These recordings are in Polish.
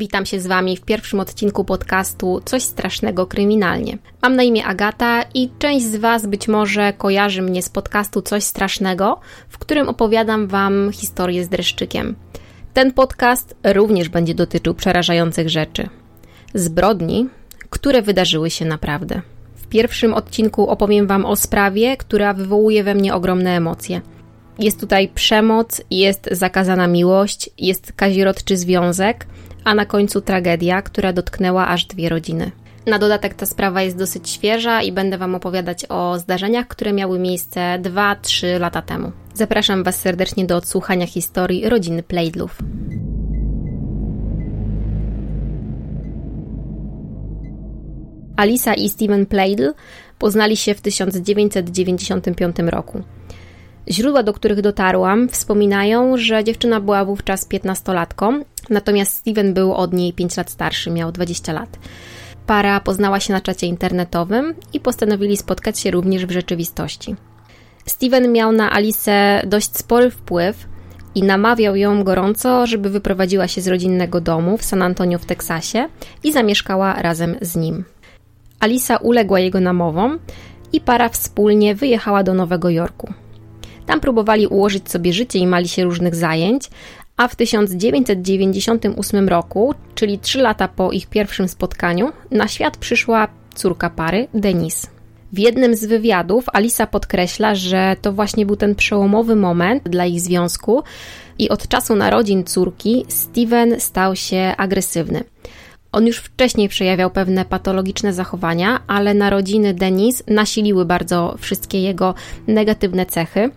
Witam się z Wami w pierwszym odcinku podcastu Coś strasznego kryminalnie. Mam na imię Agata i część z Was być może kojarzy mnie z podcastu Coś strasznego, w którym opowiadam Wam historię z dreszczykiem. Ten podcast również będzie dotyczył przerażających rzeczy. Zbrodni, które wydarzyły się naprawdę. W pierwszym odcinku opowiem Wam o sprawie, która wywołuje we mnie ogromne emocje. Jest tutaj przemoc, jest zakazana miłość, jest kazirodczy związek, a na końcu tragedia, która dotknęła aż dwie rodziny. Na dodatek ta sprawa jest dosyć świeża i będę Wam opowiadać o zdarzeniach, które miały miejsce 2-3 lata temu. Zapraszam Was serdecznie do odsłuchania historii rodziny Plaidlów. Alisa i Steven Plaidl poznali się w 1995 roku. Źródła, do których dotarłam, wspominają, że dziewczyna była wówczas 15-latką, natomiast Steven był od niej 5 lat starszy, miał 20 lat. Para poznała się na czacie internetowym i postanowili spotkać się również w rzeczywistości. Steven miał na Alice dość spory wpływ i namawiał ją gorąco, żeby wyprowadziła się z rodzinnego domu w San Antonio w Teksasie i zamieszkała razem z nim. Alisa uległa jego namowom i para wspólnie wyjechała do Nowego Jorku. Tam próbowali ułożyć sobie życie i mali się różnych zajęć, a w 1998 roku, czyli trzy lata po ich pierwszym spotkaniu, na świat przyszła córka pary, Denise. W jednym z wywiadów Alisa podkreśla, że to właśnie był ten przełomowy moment dla ich związku i od czasu narodzin córki Steven stał się agresywny. On już wcześniej przejawiał pewne patologiczne zachowania, ale narodziny Denise nasiliły bardzo wszystkie jego negatywne cechy.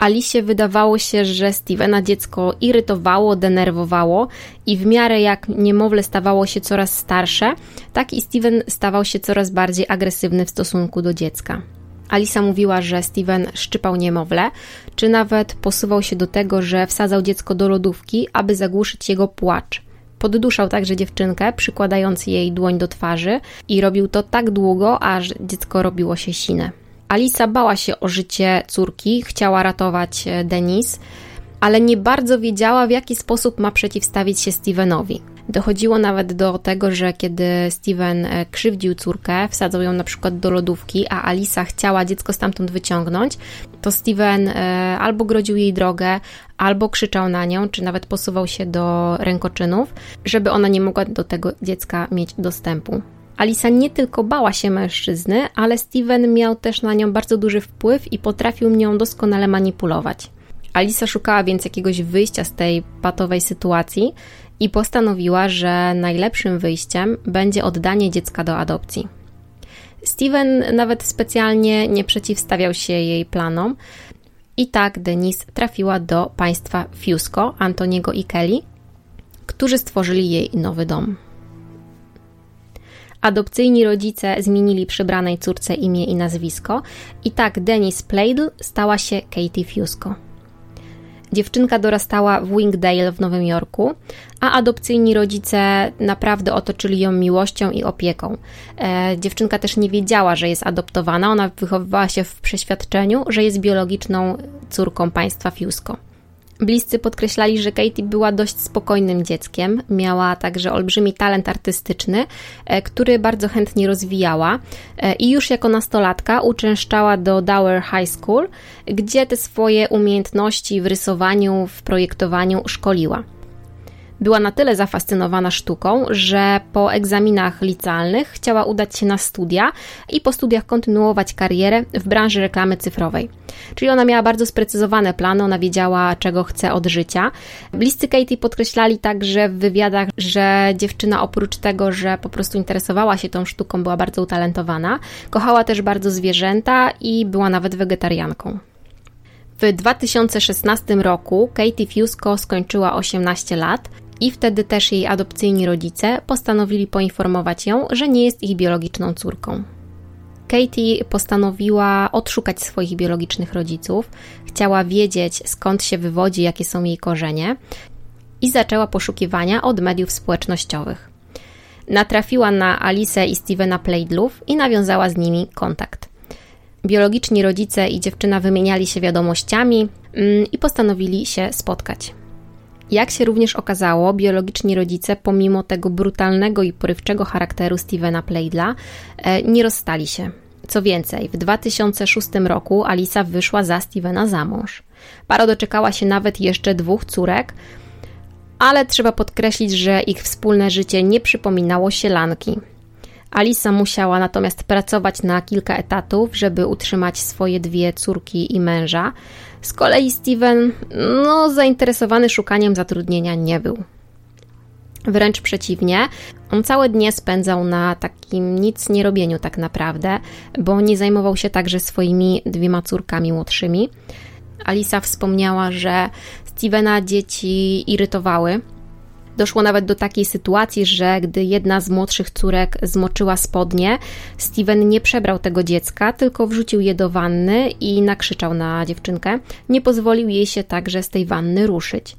Alicie wydawało się, że Stevena dziecko irytowało, denerwowało i w miarę jak niemowlę stawało się coraz starsze, tak i Steven stawał się coraz bardziej agresywny w stosunku do dziecka. Alisa mówiła, że Steven szczypał niemowlę, czy nawet posuwał się do tego, że wsadzał dziecko do lodówki, aby zagłuszyć jego płacz. Podduszał także dziewczynkę, przykładając jej dłoń do twarzy i robił to tak długo, aż dziecko robiło się sine. Alisa bała się o życie córki, chciała ratować e, Denise, ale nie bardzo wiedziała, w jaki sposób ma przeciwstawić się Stevenowi. Dochodziło nawet do tego, że kiedy Steven e, krzywdził córkę, wsadzał ją na przykład do lodówki, a Alisa chciała dziecko stamtąd wyciągnąć, to Steven e, albo grodził jej drogę, albo krzyczał na nią, czy nawet posuwał się do rękoczynów, żeby ona nie mogła do tego dziecka mieć dostępu. Alisa nie tylko bała się mężczyzny, ale Steven miał też na nią bardzo duży wpływ i potrafił nią doskonale manipulować. Alisa szukała więc jakiegoś wyjścia z tej patowej sytuacji i postanowiła, że najlepszym wyjściem będzie oddanie dziecka do adopcji. Steven nawet specjalnie nie przeciwstawiał się jej planom. I tak Denise trafiła do państwa Fusco, Antoniego i Kelly, którzy stworzyli jej nowy dom. Adopcyjni rodzice zmienili przybranej córce imię i nazwisko i tak Denise Plaidl stała się Katie Fusco. Dziewczynka dorastała w Wingdale w Nowym Jorku, a adopcyjni rodzice naprawdę otoczyli ją miłością i opieką. E, dziewczynka też nie wiedziała, że jest adoptowana, ona wychowywała się w przeświadczeniu, że jest biologiczną córką państwa Fusco. Bliscy podkreślali, że Katie była dość spokojnym dzieckiem, miała także olbrzymi talent artystyczny, e, który bardzo chętnie rozwijała e, i już jako nastolatka uczęszczała do Dower High School, gdzie te swoje umiejętności w rysowaniu, w projektowaniu szkoliła. Była na tyle zafascynowana sztuką, że po egzaminach licealnych chciała udać się na studia i po studiach kontynuować karierę w branży reklamy cyfrowej. Czyli ona miała bardzo sprecyzowane plany, ona wiedziała, czego chce od życia. Bliscy Katie podkreślali także w wywiadach, że dziewczyna oprócz tego, że po prostu interesowała się tą sztuką, była bardzo utalentowana, kochała też bardzo zwierzęta i była nawet wegetarianką. W 2016 roku Katie Fusco skończyła 18 lat i wtedy też jej adopcyjni rodzice postanowili poinformować ją, że nie jest ich biologiczną córką. Katie postanowiła odszukać swoich biologicznych rodziców, chciała wiedzieć skąd się wywodzi, jakie są jej korzenie i zaczęła poszukiwania od mediów społecznościowych. Natrafiła na Alice i Stevena Plaidlów i nawiązała z nimi kontakt. Biologiczni rodzice i dziewczyna wymieniali się wiadomościami mm, i postanowili się spotkać. Jak się również okazało, biologiczni rodzice, pomimo tego brutalnego i porywczego charakteru Stevena Plaidla, e, nie rozstali się. Co więcej, w 2006 roku Alisa wyszła za Stevena za mąż. Para doczekała się nawet jeszcze dwóch córek, ale trzeba podkreślić, że ich wspólne życie nie przypominało sielanki. Alisa musiała natomiast pracować na kilka etatów, żeby utrzymać swoje dwie córki i męża. Z kolei Steven, no, zainteresowany szukaniem zatrudnienia nie był. Wręcz przeciwnie, on całe dnie spędzał na takim nic nie robieniu tak naprawdę, bo nie zajmował się także swoimi dwiema córkami młodszymi. Alisa wspomniała, że Stevena dzieci irytowały. Doszło nawet do takiej sytuacji, że gdy jedna z młodszych córek zmoczyła spodnie, Steven nie przebrał tego dziecka, tylko wrzucił je do wanny i nakrzyczał na dziewczynkę. Nie pozwolił jej się także z tej wanny ruszyć.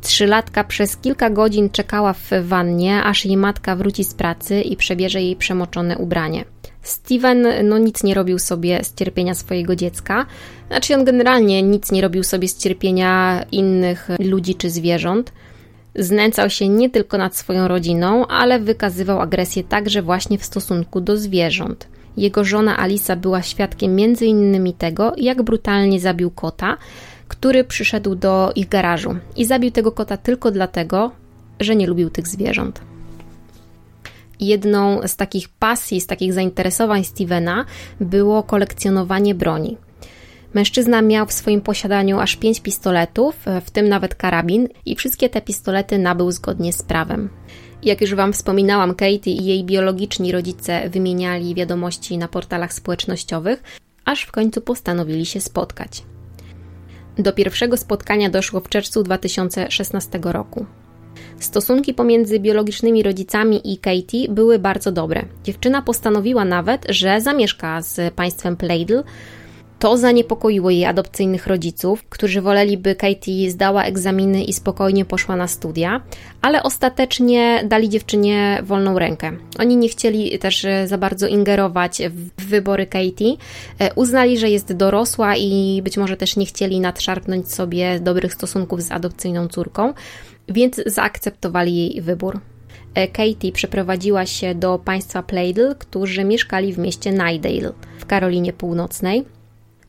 Trzylatka przez kilka godzin czekała w wannie, aż jej matka wróci z pracy i przebierze jej przemoczone ubranie. Steven no, nic nie robił sobie z cierpienia swojego dziecka. Znaczy, on generalnie nic nie robił sobie z cierpienia innych ludzi czy zwierząt. Znęcał się nie tylko nad swoją rodziną, ale wykazywał agresję także właśnie w stosunku do zwierząt. Jego żona Alisa była świadkiem innymi tego, jak brutalnie zabił kota, który przyszedł do ich garażu i zabił tego kota tylko dlatego, że nie lubił tych zwierząt. Jedną z takich pasji, z takich zainteresowań Stevena było kolekcjonowanie broni. Mężczyzna miał w swoim posiadaniu aż pięć pistoletów, w tym nawet karabin, i wszystkie te pistolety nabył zgodnie z prawem. Jak już Wam wspominałam, Katie i jej biologiczni rodzice wymieniali wiadomości na portalach społecznościowych, aż w końcu postanowili się spotkać. Do pierwszego spotkania doszło w czerwcu 2016 roku. Stosunki pomiędzy biologicznymi rodzicami i Katie były bardzo dobre. Dziewczyna postanowiła nawet, że zamieszka z państwem Plaidl. To zaniepokoiło jej adopcyjnych rodziców, którzy woleliby Katie zdała egzaminy i spokojnie poszła na studia, ale ostatecznie dali dziewczynie wolną rękę. Oni nie chcieli też za bardzo ingerować w wybory Katie. E, uznali, że jest dorosła i być może też nie chcieli nadszarpnąć sobie dobrych stosunków z adopcyjną córką więc zaakceptowali jej wybór. E, Katie przeprowadziła się do państwa Plaidl, którzy mieszkali w mieście Nidale w Karolinie Północnej.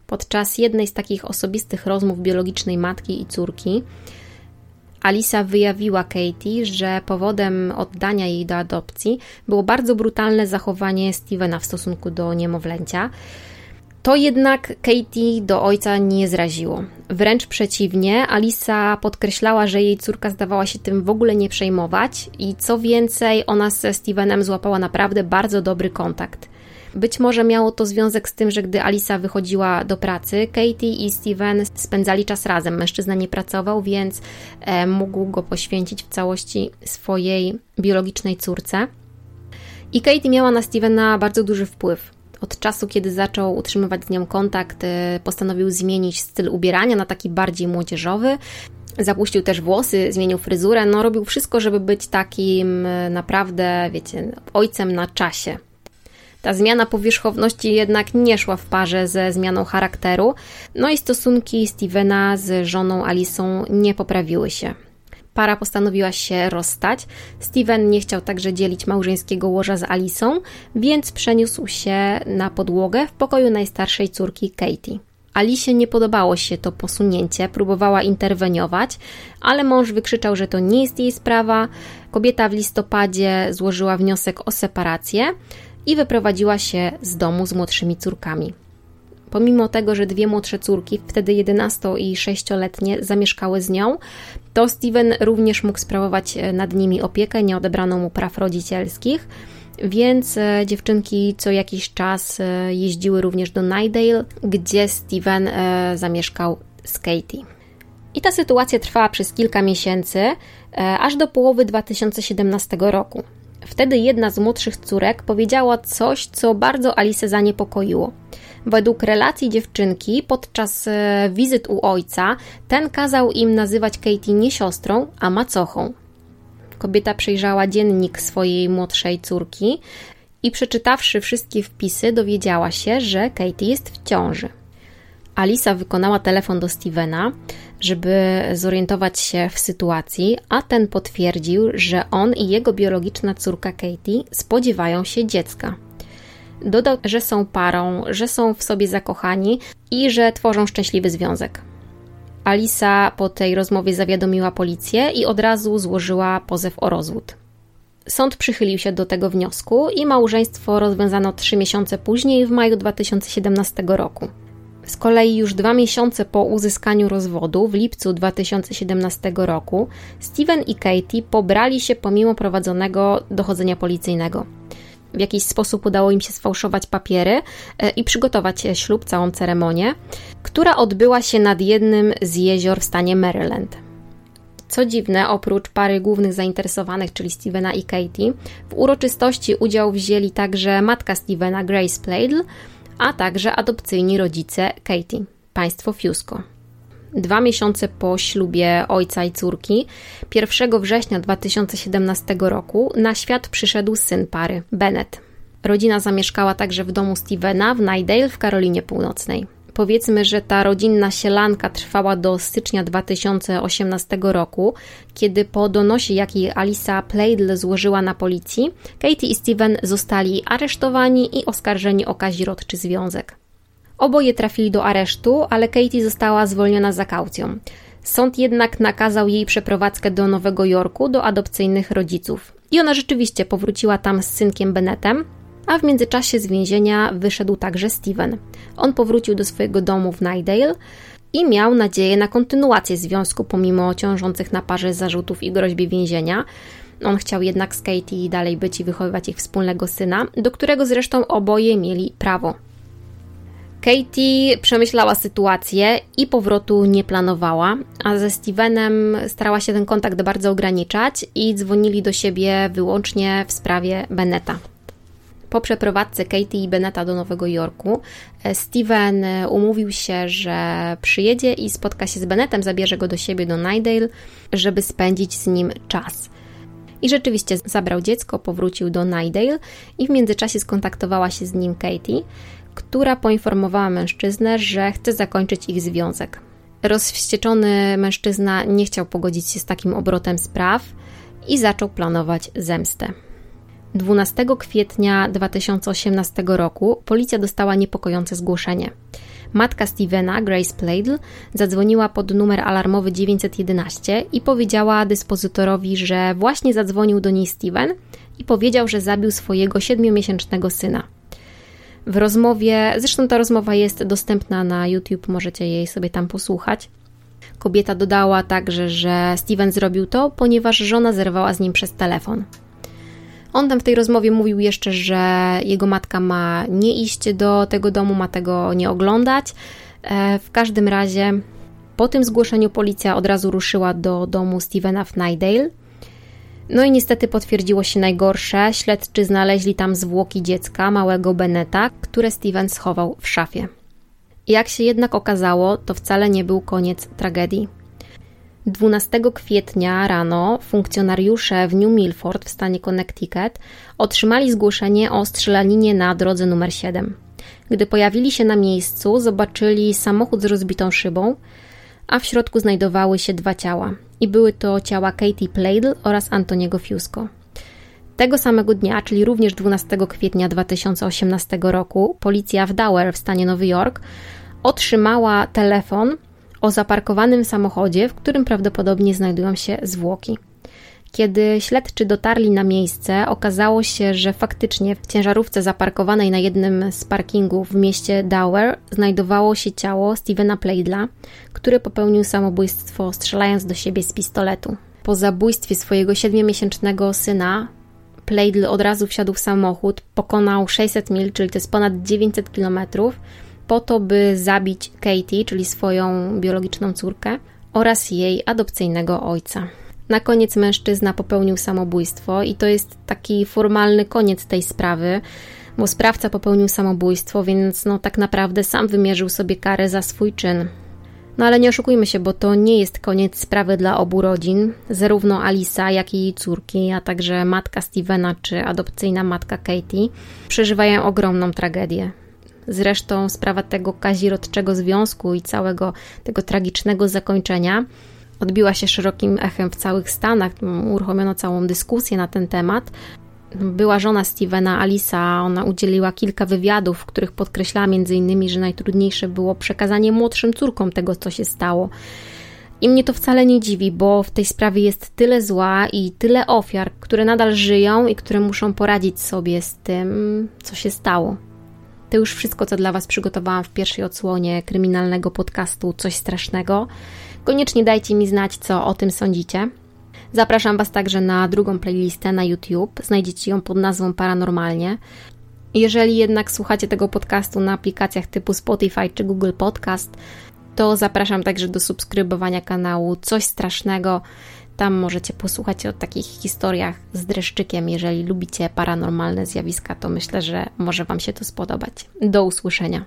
Podczas jednej z takich osobistych rozmów biologicznej matki i córki, Alisa wyjawiła Katie, że powodem oddania jej do adopcji było bardzo brutalne zachowanie Stevena w stosunku do niemowlęcia. To jednak Katie do ojca nie zraziło. Wręcz przeciwnie, Alisa podkreślała, że jej córka zdawała się tym w ogóle nie przejmować i co więcej, ona ze Stevenem złapała naprawdę bardzo dobry kontakt. Być może miało to związek z tym, że gdy Alisa wychodziła do pracy, Katie i Steven spędzali czas razem. Mężczyzna nie pracował, więc e, mógł go poświęcić w całości swojej biologicznej córce. I Katie miała na Stevena bardzo duży wpływ. Od czasu, kiedy zaczął utrzymywać z nią kontakt, y, postanowił zmienić styl ubierania na taki bardziej młodzieżowy. Zapuścił też włosy, zmienił fryzurę, no robił wszystko, żeby być takim y, naprawdę, wiecie, ojcem na czasie. Ta zmiana powierzchowności jednak nie szła w parze ze zmianą charakteru, no i stosunki Stevena z żoną Alisą nie poprawiły się. Para postanowiła się rozstać. Steven nie chciał także dzielić małżeńskiego łoża z Alisą, więc przeniósł się na podłogę w pokoju najstarszej córki Katie. Alicie nie podobało się to posunięcie, próbowała interweniować, ale mąż wykrzyczał, że to nie jest jej sprawa. Kobieta w listopadzie złożyła wniosek o separację i wyprowadziła się z domu z młodszymi córkami. Pomimo tego, że dwie młodsze córki, wtedy 11 i 6-letnie, zamieszkały z nią, to Steven również mógł sprawować e, nad nimi opiekę, nie odebrano mu praw rodzicielskich, więc e, dziewczynki co jakiś czas e, jeździły również do Nightdale, gdzie Steven zamieszkał z Katie. I ta sytuacja trwała przez kilka miesięcy, aż do połowy 2017 roku. Wtedy jedna z młodszych córek powiedziała coś, co bardzo Alice zaniepokoiło. Według relacji dziewczynki podczas e, wizyt u ojca, ten kazał im nazywać Katie nie siostrą, a macochą. Kobieta przejrzała dziennik swojej młodszej córki i przeczytawszy wszystkie wpisy, dowiedziała się, że Katie jest w ciąży. Alisa wykonała telefon do Stevena, żeby zorientować się w sytuacji, a ten potwierdził, że on i jego biologiczna córka Katie spodziewają się dziecka. Dodał, że są parą, że są w sobie zakochani i że tworzą szczęśliwy związek. Alisa po tej rozmowie zawiadomiła policję i od razu złożyła pozew o rozwód. Sąd przychylił się do tego wniosku i małżeństwo rozwiązano trzy miesiące później, w maju 2017 roku. Z kolei już dwa miesiące po uzyskaniu rozwodu, w lipcu 2017 roku, Steven i Katie pobrali się pomimo prowadzonego dochodzenia policyjnego. W jakiś sposób udało im się sfałszować papiery e, i przygotować ślub, całą ceremonię, która odbyła się nad jednym z jezior w stanie Maryland. Co dziwne, oprócz pary głównych zainteresowanych, czyli Stevena i Katie, w uroczystości udział wzięli także matka Stevena, Grace Pladle, a także adopcyjni rodzice Katie, państwo Fusco. Dwa miesiące po ślubie ojca i córki, 1 września 2017 roku, na świat przyszedł syn pary, Bennett. Rodzina zamieszkała także w domu Stevena w Nidale w Karolinie Północnej. Powiedzmy, że ta rodzinna sielanka trwała do stycznia 2018 roku, kiedy po donosie, jaki Alisa Plaidle złożyła na policji, Katie i Steven zostali aresztowani i oskarżeni o kazirodczy związek. Oboje trafili do aresztu, ale Katie została zwolniona za kaucją. Sąd jednak nakazał jej przeprowadzkę do Nowego Jorku do adopcyjnych rodziców. I ona rzeczywiście powróciła tam z synkiem Bennettem, a w międzyczasie z więzienia wyszedł także Steven. On powrócił do swojego domu w Nightdale i miał nadzieję na kontynuację związku pomimo ciążących na parze zarzutów i groźby więzienia. On chciał jednak z Katie dalej być i wychowywać ich wspólnego syna, do którego zresztą oboje mieli prawo. Katie przemyślała sytuację i powrotu nie planowała, a ze Stevenem starała się ten kontakt bardzo ograniczać i dzwonili do siebie wyłącznie w sprawie Beneta. Po przeprowadzce Katie i Beneta do Nowego Jorku, e, Steven e, umówił się, że przyjedzie i spotka się z Benetem, zabierze go do siebie do Nightdale, żeby spędzić z nim czas. I rzeczywiście zabrał dziecko, powrócił do Nightdale i w międzyczasie skontaktowała się z nim Katie, która poinformowała mężczyznę, że chce zakończyć ich związek. Rozwścieczony mężczyzna nie chciał pogodzić się z takim obrotem spraw i zaczął planować zemstę. 12 kwietnia 2018 roku policja dostała niepokojące zgłoszenie. Matka Stevena, Grace Pladle, zadzwoniła pod numer alarmowy 911 i powiedziała dyspozytorowi, że właśnie zadzwonił do niej Steven i powiedział, że zabił swojego siedmiomiesięcznego syna. W rozmowie, zresztą ta rozmowa jest dostępna na YouTube, możecie jej sobie tam posłuchać. Kobieta dodała także, że Steven zrobił to, ponieważ żona zerwała z nim przez telefon. On tam w tej rozmowie mówił jeszcze, że jego matka ma nie iść do tego domu, ma tego nie oglądać. E, w każdym razie po tym zgłoszeniu policja od razu ruszyła do domu Stevena w Nightdale. No i niestety potwierdziło się najgorsze. Śledczy znaleźli tam zwłoki dziecka, małego Beneta, które Steven schował w szafie. Jak się jednak okazało, to wcale nie był koniec tragedii. 12 kwietnia rano funkcjonariusze w New Milford w stanie Connecticut otrzymali zgłoszenie o strzelaninie na drodze numer 7. Gdy pojawili się na miejscu, zobaczyli samochód z rozbitą szybą, a w środku znajdowały się dwa ciała. I były to ciała Katie Pladle oraz Antoniego Fusco. Tego samego dnia, czyli również 12 kwietnia 2018 roku, policja w Dower w stanie Nowy Jork otrzymała telefon o zaparkowanym samochodzie, w którym prawdopodobnie znajdują się zwłoki. Kiedy śledczy dotarli na miejsce, okazało się, że faktycznie w ciężarówce zaparkowanej na jednym z parkingów w mieście Dower znajdowało się ciało Stevena Plaidla, który popełnił samobójstwo strzelając do siebie z pistoletu. Po zabójstwie swojego siedmiomiesięcznego syna, Plaidl od razu wsiadł w samochód, pokonał 600 mil, czyli to jest ponad 900 kilometrów, po to, by zabić Katie, czyli swoją biologiczną córkę, oraz jej adopcyjnego ojca. Na koniec mężczyzna popełnił samobójstwo, i to jest taki formalny koniec tej sprawy, bo sprawca popełnił samobójstwo, więc no tak naprawdę sam wymierzył sobie karę za swój czyn. No ale nie oszukujmy się, bo to nie jest koniec sprawy dla obu rodzin. Zarówno Alisa, jak i jej córki, a także matka Stevena czy adopcyjna matka Katie przeżywają ogromną tragedię. Zresztą sprawa tego kazirodczego związku i całego tego tragicznego zakończenia odbiła się szerokim echem w całych Stanach. Uruchomiono całą dyskusję na ten temat. Była żona Stevena, Alisa, ona udzieliła kilka wywiadów, w których podkreślała innymi, że najtrudniejsze było przekazanie młodszym córkom tego, co się stało. I mnie to wcale nie dziwi, bo w tej sprawie jest tyle zła i tyle ofiar, które nadal żyją i które muszą poradzić sobie z tym, co się stało. To już wszystko, co dla Was przygotowałam w pierwszej odsłonie kryminalnego podcastu Coś Strasznego. Koniecznie dajcie mi znać, co o tym sądzicie. Zapraszam Was także na drugą playlistę na YouTube. Znajdziecie ją pod nazwą Paranormalnie. Jeżeli jednak słuchacie tego podcastu na aplikacjach typu Spotify czy Google Podcast, to zapraszam także do subskrybowania kanału Coś Strasznego. Tam możecie posłuchać o takich historiach z dreszczykiem. Jeżeli lubicie paranormalne zjawiska, to myślę, że może Wam się to spodobać. Do usłyszenia.